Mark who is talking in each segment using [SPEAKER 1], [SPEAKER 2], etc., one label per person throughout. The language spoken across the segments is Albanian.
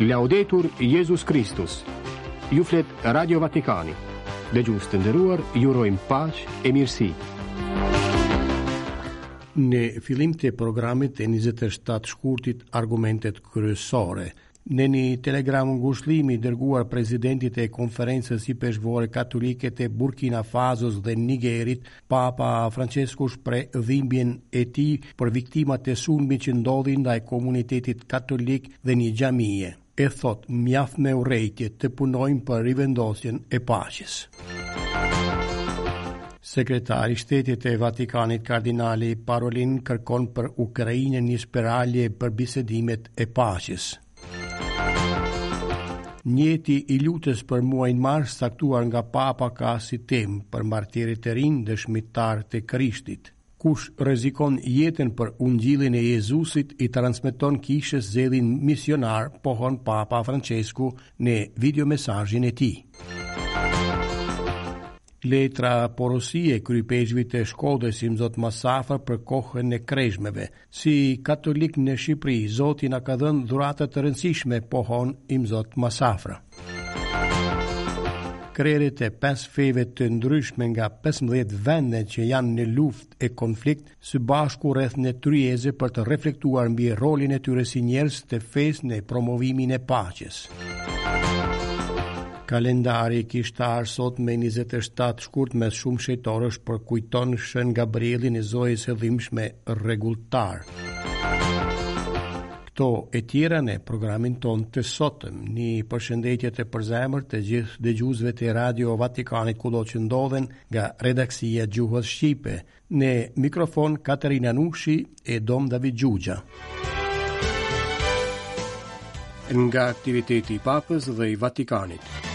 [SPEAKER 1] Laudetur Jezus Kristus Ju flet Radio Vatikani Dëgjues të nderuar, ju urojmë paqe e mirësi
[SPEAKER 2] Në fillim të programit e 27 shkurtit argumentet kryesore Në një telegram ngushëllimi dërguar presidentit e Konferencës Ipeshkvore Katolike të Burkina Fasos dhe Nigerit, Papa Françesku shpreh dhimbjen e tij për viktimat e sulmit që ndodhi ndaj komunitetit katolik dhe një xhamie, e thotë mjaft me urrejtje të punojmë për rivendosjen e paqes. Sekretari i Shtetit të Vatikanit Kardinali Parolin kërkon për Ukrainën një spirale për bisedimet e paqes. Nieti i lutjes për muajin mars caktuar nga Papa ka si temë për martirit e rinj dëshmitarë të Krishtit. Kush rrezikon jetën për Ungjillin e Jezusit i transmeton Kishës zellin misionar, pohon Papa Françesku në videomesazhin e tij. Letra porosi e kryeipeshkvit të Shkodrës imzot Massafra për kohën e kreshmëve, Si katolikë në Shqipëri Zoti na ka dhënë dhurata të rëndësishme pohon Imzot Massafra. Krerët e pesë feve të ndryshme nga 15 vende që janë në luftë e konflikt së bashku rreth një tryeze për të reflektuar mbi rolin e tyre si njerëz të fesë në promovimin e paqes. Kalendari kishtar sot me 27 shkurt mes shumë shenjtorësh përkujton Shën Gabrielin e Zojës së Dhimbshme rregulltar. Këto e tjera në programin tonë të sotëm, një përshëndetje të përzemër të gjithë dëgjuesve të Radio Vatikanit kudo që ndodhen nga redaksia e Gjuhës Shqipe, Në mikrofon Katerina Nushi e Dom David Xhuxha. Nga aktiviteti i Papës dhe i Vatikanit.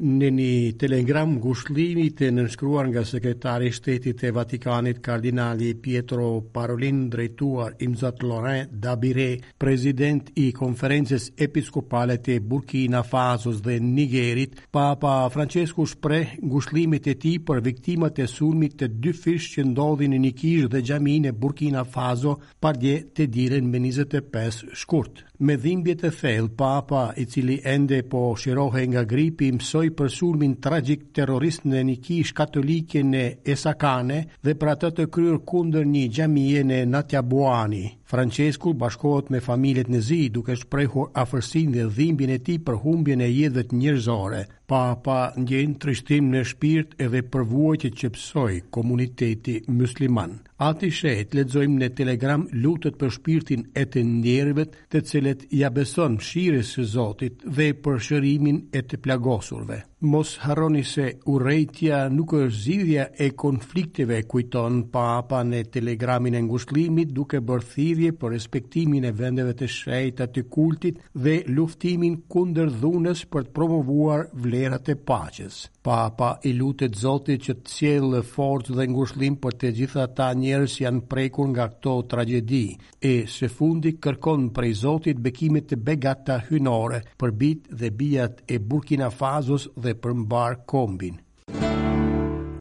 [SPEAKER 2] Në një telegram ngushëllimi të nënshkruar nga sekretari i shtetit të Vatikanit kardinali Pietro Parolin drejtuar imzot Laurent Dabire, president i konferencës episkopale të Burkina Fasos dhe Nigerit, Papa Françesku shpreh ngushëllimet e tij për viktimat e sulmit të dyfishtë që ndodhi në një kishë dhe xhami në Burkina Faso pardje të dielën me njëzet e pesë shkurt. Me dhimbje të thellë, Papa, i cili ende po shërohej nga gripi, mësoi për sulmin tragjik terrorist në një kishë katolike në Essakane dhe për atë të kryer kundër një xhamie në Natiaboani. Françesku bashkohet me familjet në zi, duke shprehur afërsinë dhe dhimbjen e tij për humbjen e jetëvet njerëzore. Papa ndjen trishtim në shpirt edhe për vuajtjet që pësoi komuniteti mysliman. Ati i Shenjtë, lexojmë në telegram, lutet për shpirtin e të ndjerëvet, të cilët ia beson mëshirës së Zotit dhe për shërimin e të plagosurve. Mos harroni se urrejtja nuk është zgjidhja e konflikteve, kujton Papa në telegramin e ngushëllimit, duke bërë thirrje për respektimin e vendeve të shenjta të kultit dhe luftimin kundër dhunës për të promovuar vlerat e paqes. Papa i lutet Zotit që të sjellë forcë dhe ngushëllim për të gjithë ata njerëz që janë prekur nga këto tragjedi, E së fundi kërkon prej Zotit bekime të begata hyjnore për bijtë dhe bijat e Burkina Fazos dhe për mbarë kombin.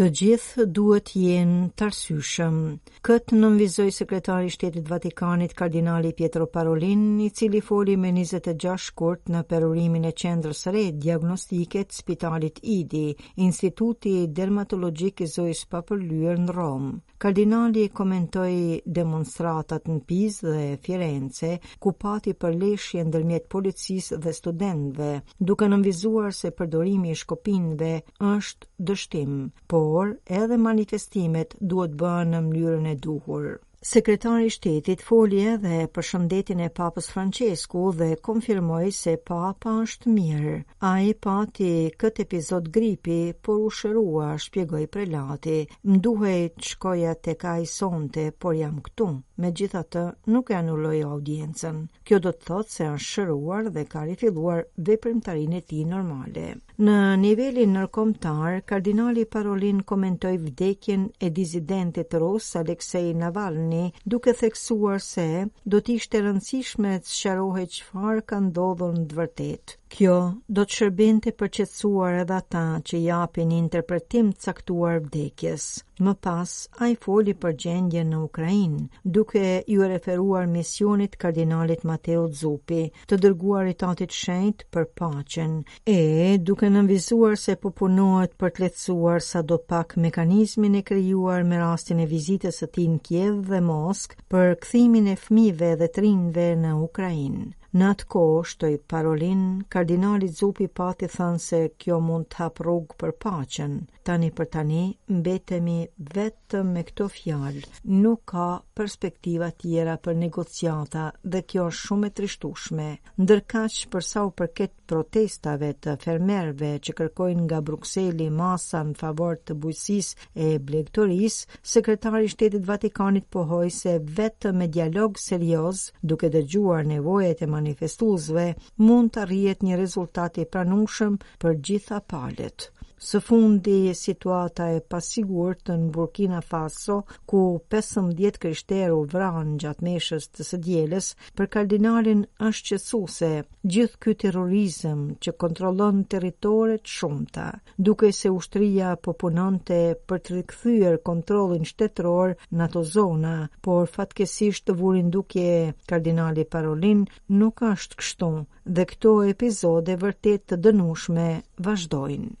[SPEAKER 3] Të gjithë duhet të jenë të arsyeshëm. Këtë nënvizoi sekretari i Shtetit të Vatikanit, kardinali Pietro Parolin, i cili foli me njëzet e gjashtë shkurt në perurimin e qendrës së re diagnostike të Spitalit Idi, Instituti Dermatologjik i Zojës së Papërlyer në Romë. Kardinali komentoi demonstratat në Pizë dhe Firence, ku pati përleshje ndërmjet policisë dhe studentëve, duke nënvizuar se përdorimi i shkopinjve është dështim, por edhe manifestimet duhet bëhen në mënyrën e duhur. Sekretari i Shtetit foli edhe për shëndetin e Papës Françesku dhe konfirmoi se Papa është mirë. Ai pati këtë episod gripi, por u shërua, shpjegoi prelati. M'duhej të shkoja tek ai sonte, por jam këtu. Megjithatë, nuk e anuloi audiencën. Kjo do të thotë se është shëruar dhe ka rifilluar veprimtarinë e tij normale. Në nivelin ndërkombëtar, kardinali Parolin komentoi vdekjen e disidentit rus Aleksej Navalni, duke theksuar se do të ishte e rëndësishme të sqarohej çfarë ka ndodhur në të vërtetë. Kjo do të shërbente për t'qetësuar edhe ata që japin interpretim të caktuar vdekjes. Më pas, ai foli për gjendjen në Ukrainë, duke iu referuar misionit të kardinalit Mateo Zupi, të dërguarit të Atit të Shenjtë për paqen, e duke nënvizuar se po punohet për të lehtësuar sado pak mekanizmin e krijuar me rastin e vizitës së tij në Kiev dhe Moskë për kthimin e fëmijëve dhe të rinjve në Ukrainë. Në atë kohë, shtoi Parolin, kardinali Zupi pati thënë se kjo mund të hapë rrugë për paqen. Tani për tani mbetemi vetëm me këto fjalë. Nuk ka perspektiva tjera për negociata dhe kjo është shumë e trishtueshme. Ndërkaq, për sa u përket protestave të fermerëve që kërkojnë nga Brukseli masa në favor të bujqësisë e blegtorisë, sekretari i Shtetit Vatikanit pohoi se vetëm me dialog serioz, duke dëgjuar nevojat e manifestuesve, mund të arrihet një rezultat i pranueshëm për gjitha palët. Së fundi, situata e pasigurt në Burkina Faso, ku 15 të krishterë u vranë gjatë meshës së të dielës, Për kardinalin është shqetësues gjithë ky terrorizëm që kontrollon territore të shumta, dukej se ushtria po punonte për të rikthyer kontrollin shtetëror në ato zona, por fatkeqësisht vuri në dukje kardinali Parolin nuk është kështu dhe këto epizode vërtet të dënueshme vazhdojnë.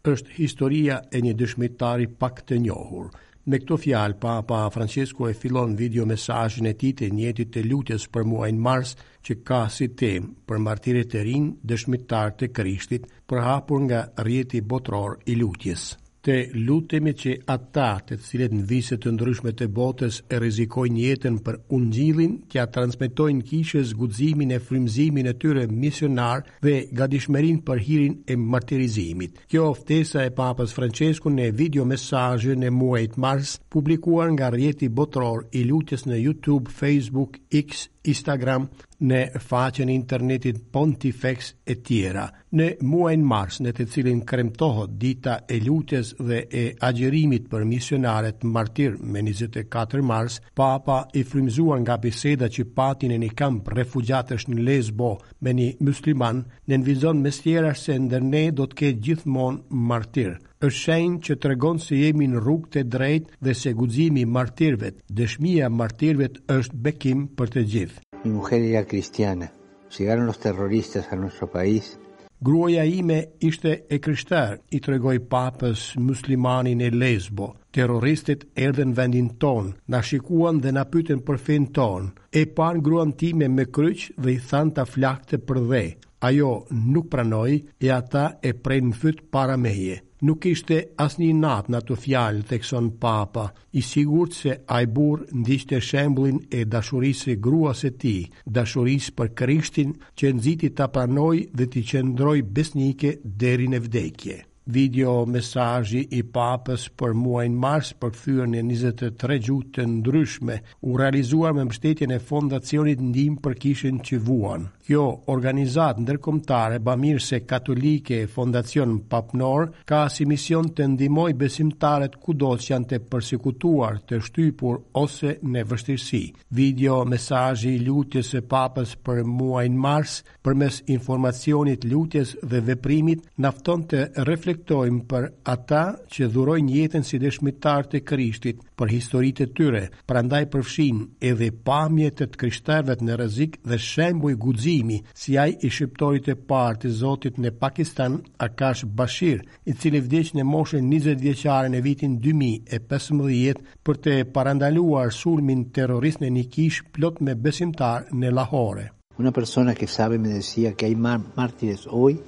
[SPEAKER 2] Është historia e një dëshmitari pak të njohur. Me këto fjalë, Papa Françesku e fillon video-mesazhin e tij të nijetit të lutjes për muajin mars, që ka si temë për martirët e rinj dëshmitarë të Krishtit, përhapur nga rrjeti botëror i lutjes. Të lutemi që ata, të cilët në vise të ndryshme të botës e rrezikojnë jetën për Ungjillin, t'ia transmetojnë Kishës guximin e frymëzimin e tyre misionar dhe gatishmërinë për hirin e martirizimit. Kjo ftesa e Papës Françesku në video mesazhin e muajit mars, publikuar nga rrjeti botëror i lutjes në YouTube, Facebook, X, Instagram, në faqen e internetit Pontifex e tjera. Në muajin mars, në të cilin kremtohet dita e lutjes dhe e agjërimit për misionarët martirë më 24 mars, Papa i frymëzuar nga biseda që pati në një kamp refugjatësh në Lesbo, me një mysliman nënvizon mes tjerash se ndër ne do të ketë gjithmonë martirë. Është shenjë që tregon se jemi në rrugë të drejtë dhe se guximi i martirëve, dëshmia e martirëve është bekim për të gjithë.
[SPEAKER 4] Mi mujer era cristiana. Llegaron los terroristas a nuestro país
[SPEAKER 2] Gruaja ime ishte e krishterë, i tregoi Papës myslimani në Lesbo. Terroristët erdhën në vendin tonë, na shikuan dhe na pyetën për fenë tonë. E panë gruan time me kryq dhe i thanë ta flakte për dhe, ajo nuk pranoi e ata e prenë në fyt para meje. Nuk kishte asnjë inat në ato fjalë, thekson Papa, i sigurt se ai burrë ndiqte shembullin e dashurisë së gruas së tij, dashurisë për Krishtin që e nxiti ta pranojë dhe t'i qëndrojë besnike deri në vdekje. Video mesazhi i Papës për muajin mars përkthyer në njëzet e tre gjuhë të ndryshme, u realizua me mbështetjen e Fondacionit Ndihmë për Kishën që Vuan. Kjo organizatë ndërkombëtare bamirëse katolike e fondacion papnor ka si mision të ndihmojë besimtarët kudo që janë të persekutuar, të shtypur ose në vështirësi. Video mesazhi i lutjes së Papës për muajin mars përmes informacionit, lutjes dhe veprimit na fton të reflektojmë për ata që dhurojnë jetën si dëshmitarë të Krishtit, për historitë e tyre, prandaj përfshin edhe pamje të të krishterëve në rrezik dhe shembuj guximi, si ai i shërbëtorit të parë të Zotit në Pakistan, Akash Bashir, i cili vdiq në moshën njëzet vjeçare në vitin dy mijë e pesëmbëdhjetë për të parandaluar sulmin terrorist në një kishë plot me besimtarë në Lahore.
[SPEAKER 4] Una persona que sabe me decía que hay más mártires hoy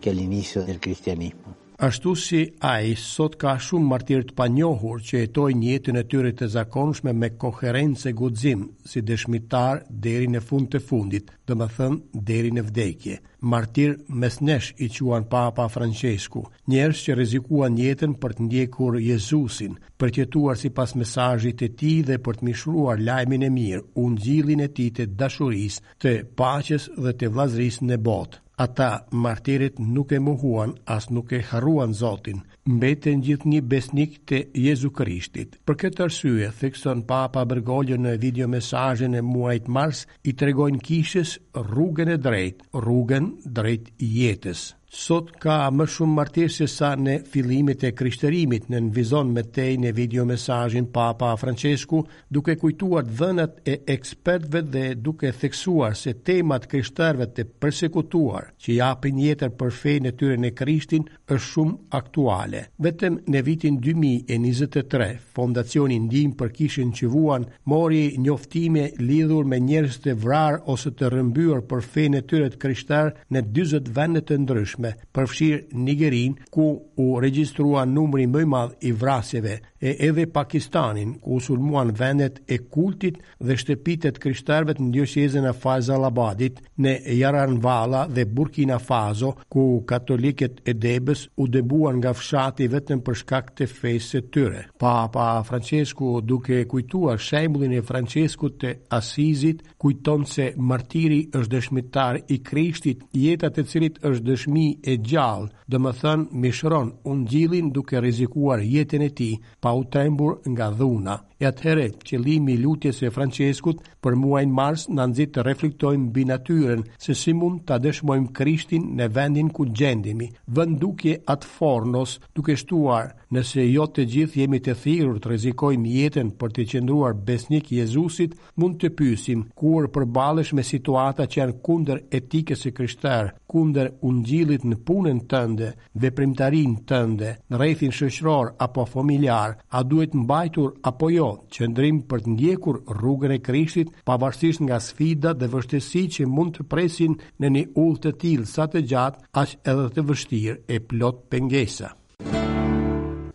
[SPEAKER 4] que al inicio del cristianismo.
[SPEAKER 2] Ashtu si ai, sot ka shumë martirë të panjohur që jetojnë jetën e tyre të zakonshme me koherencë e guxim, si dëshmitarë deri në fund të fundit, domethënë deri në vdekje. Martirë mes nesh i quan Papa Françesku, Njerëz që rrezikuan jetën për të ndjekur Jezusin, për të jetuar sipas mesazhit të tij dhe për të mishruar lajmin e mirë, ungjillin e tij të dashurisë, të paqes dhe të vëllazërisë në botë. Ata, martirët, nuk e mohuan, as nuk e harruan Zotin. Mbeten gjithnjë besnikë të Jezu Krishtit. Për këtë arsye, thekson Papa Bergoglio në videomesazhin e muajit mars, i tregojnë Kishës rrugën e drejtë, rrugën drejt jetës. Sot ka më shumë martirë se sa në fillimet e krishterimit, nënvizon më tej në video-mesazh Papa Françesku, duke kujtuar të dhënat e ekspertëve dhe duke theksuar se tema e të krishterëve të persekutuar, që japin jetën për fenë e tyre në Krishtin, është shumë aktuale. Vetëm në vitin dy mijë e njëzet e tre, Fondacioni Ndihmë për Kishën që Vuan mori njoftime lidhur me njerëz të vrarë ose të rrëmbyer për fenë e tyre të krishterë në dyzet vende të ndryshme, përfshirë Nigerinë, ku u regjistrua numri më i madh i vrasjeve, edhe Pakistanin, ku u sulmuan vendet e kultit dhe shtëpitë e të krishterëve në dioqezën e Fajzalabadit, në Jaranvala dhe Burkina Fason, ku katolikët e Debës u dëbuan nga fshati vetëm për shkak të fesë së tyre. Papa Françesku, duke kujtuar shembullin e Françeskut të Asizit, kujton se martiri është dëshmitar i Krishtit, jeta e të cilit është dëshmi e gjallë, domethënë mishëron Ungjillin duke rrezikuar jetën e tij, pa u trembur nga dhuna. E atëherë, qëllimi i lutjes së Françeskut për muajin mars na nxit të reflektojmë mbi mënyrën se si mund ta dëshmojmë Krishtin në vendin ku gjendemi, vë në dukje atë Fornos, duke shtuar, nëse jo të gjithë jemi të thirrur të rrezikojmë jetën për të qëndruar besnikë Jezusit, Mund të pyesim, Kur përballesh me situata që janë kundër etikës së krishterë, kundër Ungjillit në punën tënde, veprimtarinë tënde, në rrethin shoqëror apo familjar, a duhet mbajtur apo jo qëndrim për të ndjekur rrugën e Krishtit pavarësisht nga sfidat dhe vështirësitë që mund të presin në një udhë të tillë sa të gjatë, aq edhe të vështirë e plot pengesa?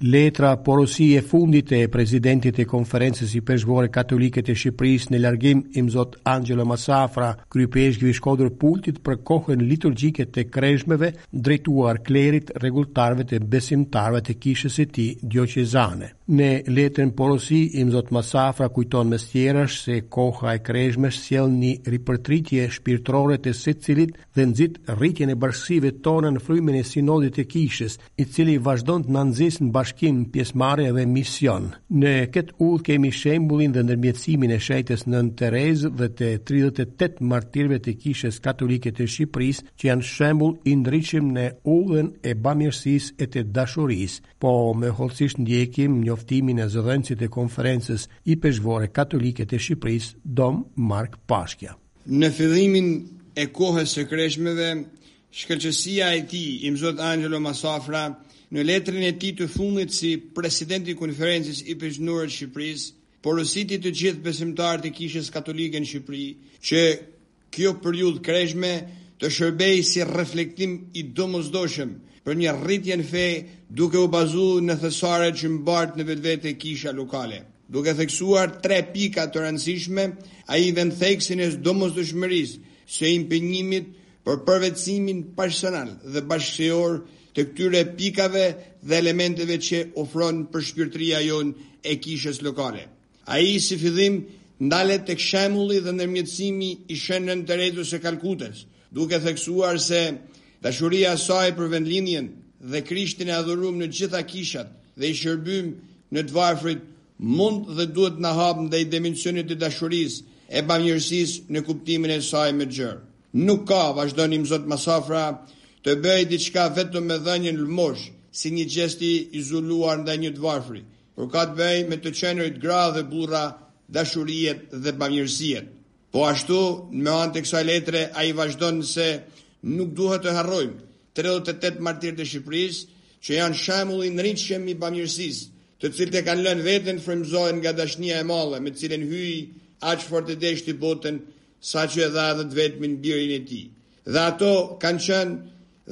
[SPEAKER 2] Letra porosi e fundit e presidentit të Konferencës Ipeshkvore Katolike të Shqipërisë në largim Imzot Angelo Masafra, kryeipeshkvi i Shkodër Pultit për kohën liturgjike të Kreshmeve, drejtuar klerit, rregulltarëve dhe besimtarëve të kishës së tij dioqezane. Në letrën porosi Imzot Masafra kujton mes tjerash se koha e Kreshmës sjell një ripërtritje shpirtërore të secilit dhe nxit rritjen e bashkësive tona në frymën e Sinodit të Kishës, i cili vazhdon të na nxisë në bashkim, pjesëmarrje dhe mision. Në këtë udhë kemi shembullin dhe ndërmjetësimin e Shenjtes Nënë Terezë dhe të tridhjetë e tetë martirëve të Kishës Katolike të Shqipërisë, që janë shembull i ndritshëm në udhën e bamirësisë e të dashurisë. Po më hollësisht ndjekim njoftimin e zëdhënësit të Konferencës Ipeshkvore Katolike të Shqipërisë, Dom Mark Pashkja.
[SPEAKER 5] Në fillimin e kohës së kreshmeve, shkëlqësia e tij, Imzot Angelo Massafra, në letrën e tij të fundit si President i Konferencës Ipeshkvnore të Shqipërisë, porositi të gjithë besimtarët e Kishës Katolike në Shqipëri që kjo periudhë kreshme të shërbejë si reflektim i domosdoshëm për një rritje në fe duke u bazu në thesaret që mbart në vetvete Kisha lokale. Duke theksuar tre pika të rëndësishme, ai vend theksin e domosdoshmërisë së impenjimit për përvetësimin personal dhe bashkësior të këtyre pikave dhe elementeve që ofron përshpirtëria jonë e Kishës Lokale. Ai, si fillim, ndalet tek shembulli dhe ndërmjetësimi i Shën Nënë Terezës së Kalkutës, duke theksuar se dashuria e saj për vendlindjen dhe Krishtin e adhurum në të gjitha kishat dhe i shërbym në të varfrit mund dhe duhet të na hapë ndaj dimensionit të dashurisë e bamirësisë në kuptimin e saj më të gjerë. Nuk ka, vazhdon Imzot Masafra, të bëjë diçka vetëm me dhënien lëmosh, si një gjest i izoluar ndaj një të varfri, por ka të bëjë me të qenërit gra dhe burra, dashuriet dhe bamirësiet. Po ashtu, me anë të kësaj letre, ai vazhdon se nuk duhet të harrojmë tridhjetë e tetë martirët e Shqipërisë, që janë shembull i ndritshëm i bamirësisë, të cilët e kanë lënë veten të frymëzohen nga dashnia e madhe me të cilën Hyji aq fort e deshti botën, saqë e dha edhe të vetmin birin e tij. Dhe ato kanë qenë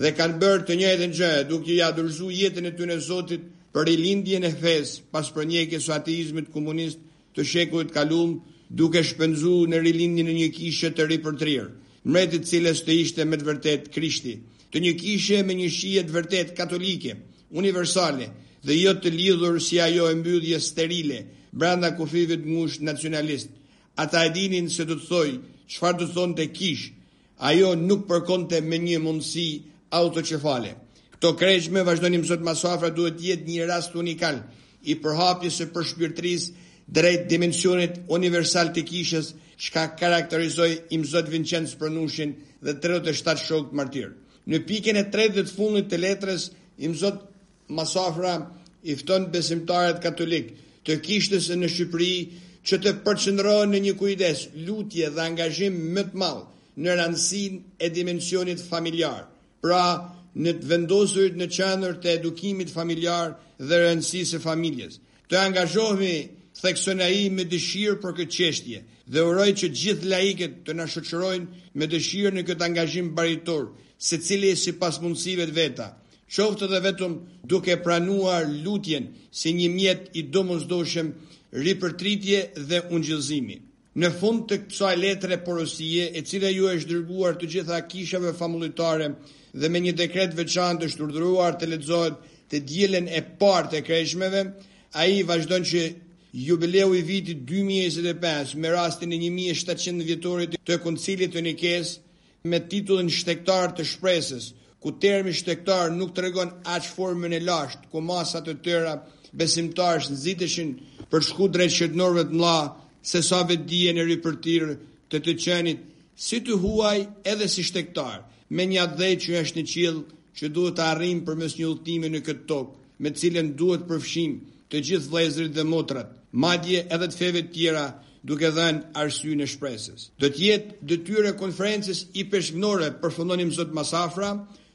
[SPEAKER 5] dhe kanë bërë të njëjtën gjë, duke ia dorëzu jetën e tyne Zotit për rilindjen e fesë, pas përndjekjes së ateizmit komunist të shekullit të kalum duke shpresu në rilindjen e një kishe të ripërtrirë, mbreti i së cilës të ishte me të vërtetë Krishti, të një kishe me një shije të vërtetë katolike, universale dhe jo të lidhur si ajo e mbylljes sterile brenda kufijve të ngushtë nacionalistë. Ata e dinin se do të thojë, çfarë do të thonte kishë, Ajo nuk përkonte me një mundësi autoqefalie. Këto kreshme, vazhdon Imzot Masafra duhet të jetë një rast unikal i përhapjes së përshpirtërisë drejt dimensionit universal të kishës, çka karakterizoi Imzot Vinçenc Prennushin dhe tridhjetë e shtatë shokët martirë. Në pikën e tretë dhe të fundit të letrës, Imzot. Masafra i fton besimtarët katolikë të Kishës në Shqipëri që të përqendrohen në një kujdes, lutje dhe angazhim më të madh në rëndësinë e dimensionit familjar, pra në të vendosurit në qendër të edukimit familjar dhe rëndësisë së familjes. Të angazhohemi, thekson ai me dëshirë për këtë çështje dhe uroj që gjithë laikët të na shoqërojnë me dëshirë në këtë angazhim baritor, secili sipas mundësive të veta, Qoftë edhe vetëm duke pranuar lutjen si një mjet i domosdoshëm ripërtritje dhe ungjillëzimi. Në fund të kësaj letre porosie, e cila u është dërguar të gjitha kishave famullitare dhe me një dekret të veçantë është urdhëruar të lexohet të dielën e parë të Kreshmeve, ai vazhdon që Jubileu i vitit dy mijë e njëzet e pesë, me rastin e një mijë e shtatëqind vjetorit të Koncilit të Nikesë, me titullin Shtegtarë të shpresës, ku termi shtegtarë nuk tregon aq formën e lashtë, ku masa të tëra besimtarësh nxiteshin për të shku drejt shenjtoreve të mëdha, se sa vetëdijen e ripërtërirë të të qenit si të huaj edhe si shtegtar, me një atdhe që është në qiell që duhet ta arrijmë përmes një udhëtimi në këtë tokë, me të cilën duhet të përfshijmë të gjithë vëllezërit dhe motrat, madje edhe të feve të tjera duke dhënë arsyen e shpresës. Do të jetë detyrë e Konferencës Ipeshknore, përfundon Imzot Masafra,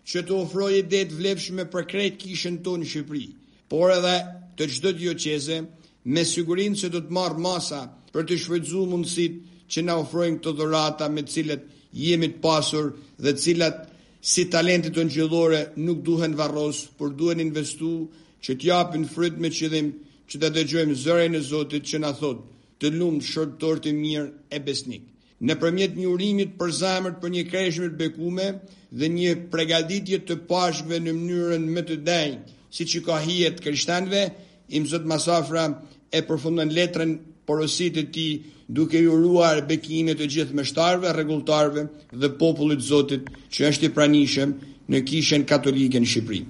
[SPEAKER 5] që të ofrojë ide të vlefshme për krejt kishën tonë në Shqipëri, por edhe të çdo dioqeze, me sigurinë se do të marrë masa për të shfrytëzuar mundësitë që na ofrojnë këto dhurata me të cilat jemi të pasur dhe të cilat si talentet ungjillore nuk duhen varrosë, por duhen investu që të japin fryt me qëllim që ta dëgjojmë zërin e Zotit që na thotë, Të lumtë, shërbëtor i mirë e besnik. Nëpërmjet një urimi të përzemërt për një kreshme të bekume dhe një pregaditje të Pashkëve në mënyrën më të denjë, siç i ka hije të krishterëve, Imzot Masafra e përfundon letrën porosi të tij duke i uruar bekime të gjithë meshtarëve, rregulltarëve dhe popullit të Zotit që është i pranishëm në Kishën Katolike në Shqipëri.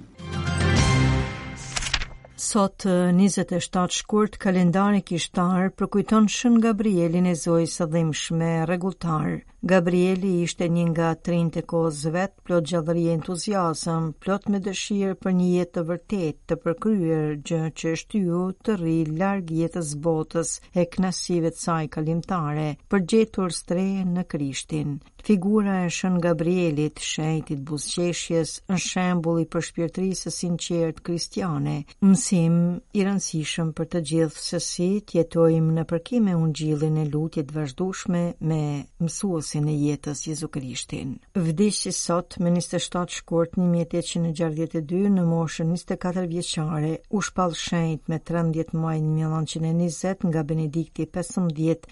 [SPEAKER 3] Sot, njëzet e shtatë shkurt, kalendari kishtar përkujton Shën Gabrielin e Zojës së Dhimbshme, rregulltar. Gabrieli ishte një nga të rinjtë e kohës vet, plot gjallëri e entuziazëm, plot me dëshirë për një jetë të vërtetë, të përkryer, gjë që e shtyu të rri larg jetës botës e kënaqësive të saj kalimtare, për gjetur strehë në Krishtin. Figura e Shën Gabrielit, shenjtit buzëqeshjes, është shembull i përshpirtërisë së sinqertë kristiane, mësim i rëndësishëm për të gjithë se si të jetojmë në përkim me Ungjillin e lutje të vazhdueshme me Mësuesin e jetës Jezu Krishtin. Vdiq si sot me njëzet e shtatë shkurt një mijë e tetëqind e gjashtëdhjetë e dy në moshën njëzet e katër vjeçare, u shpall shenjt me trembëdhjetë maj një mijë e nëntëqind e njëzet nga Benedikti i pesëmbëdhjetë,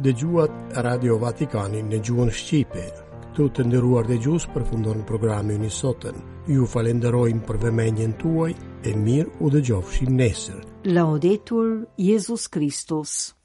[SPEAKER 2] Dëgjuat Radio Vatikani në gjuhën shqipe. Këtu të nderuar dëgjues përfundon programi ynë i sotëm. Ju falenderojmë për vëmendjen tuaj e mirë u dëgjofshim nesër.
[SPEAKER 3] Laudetur Jezus Kristus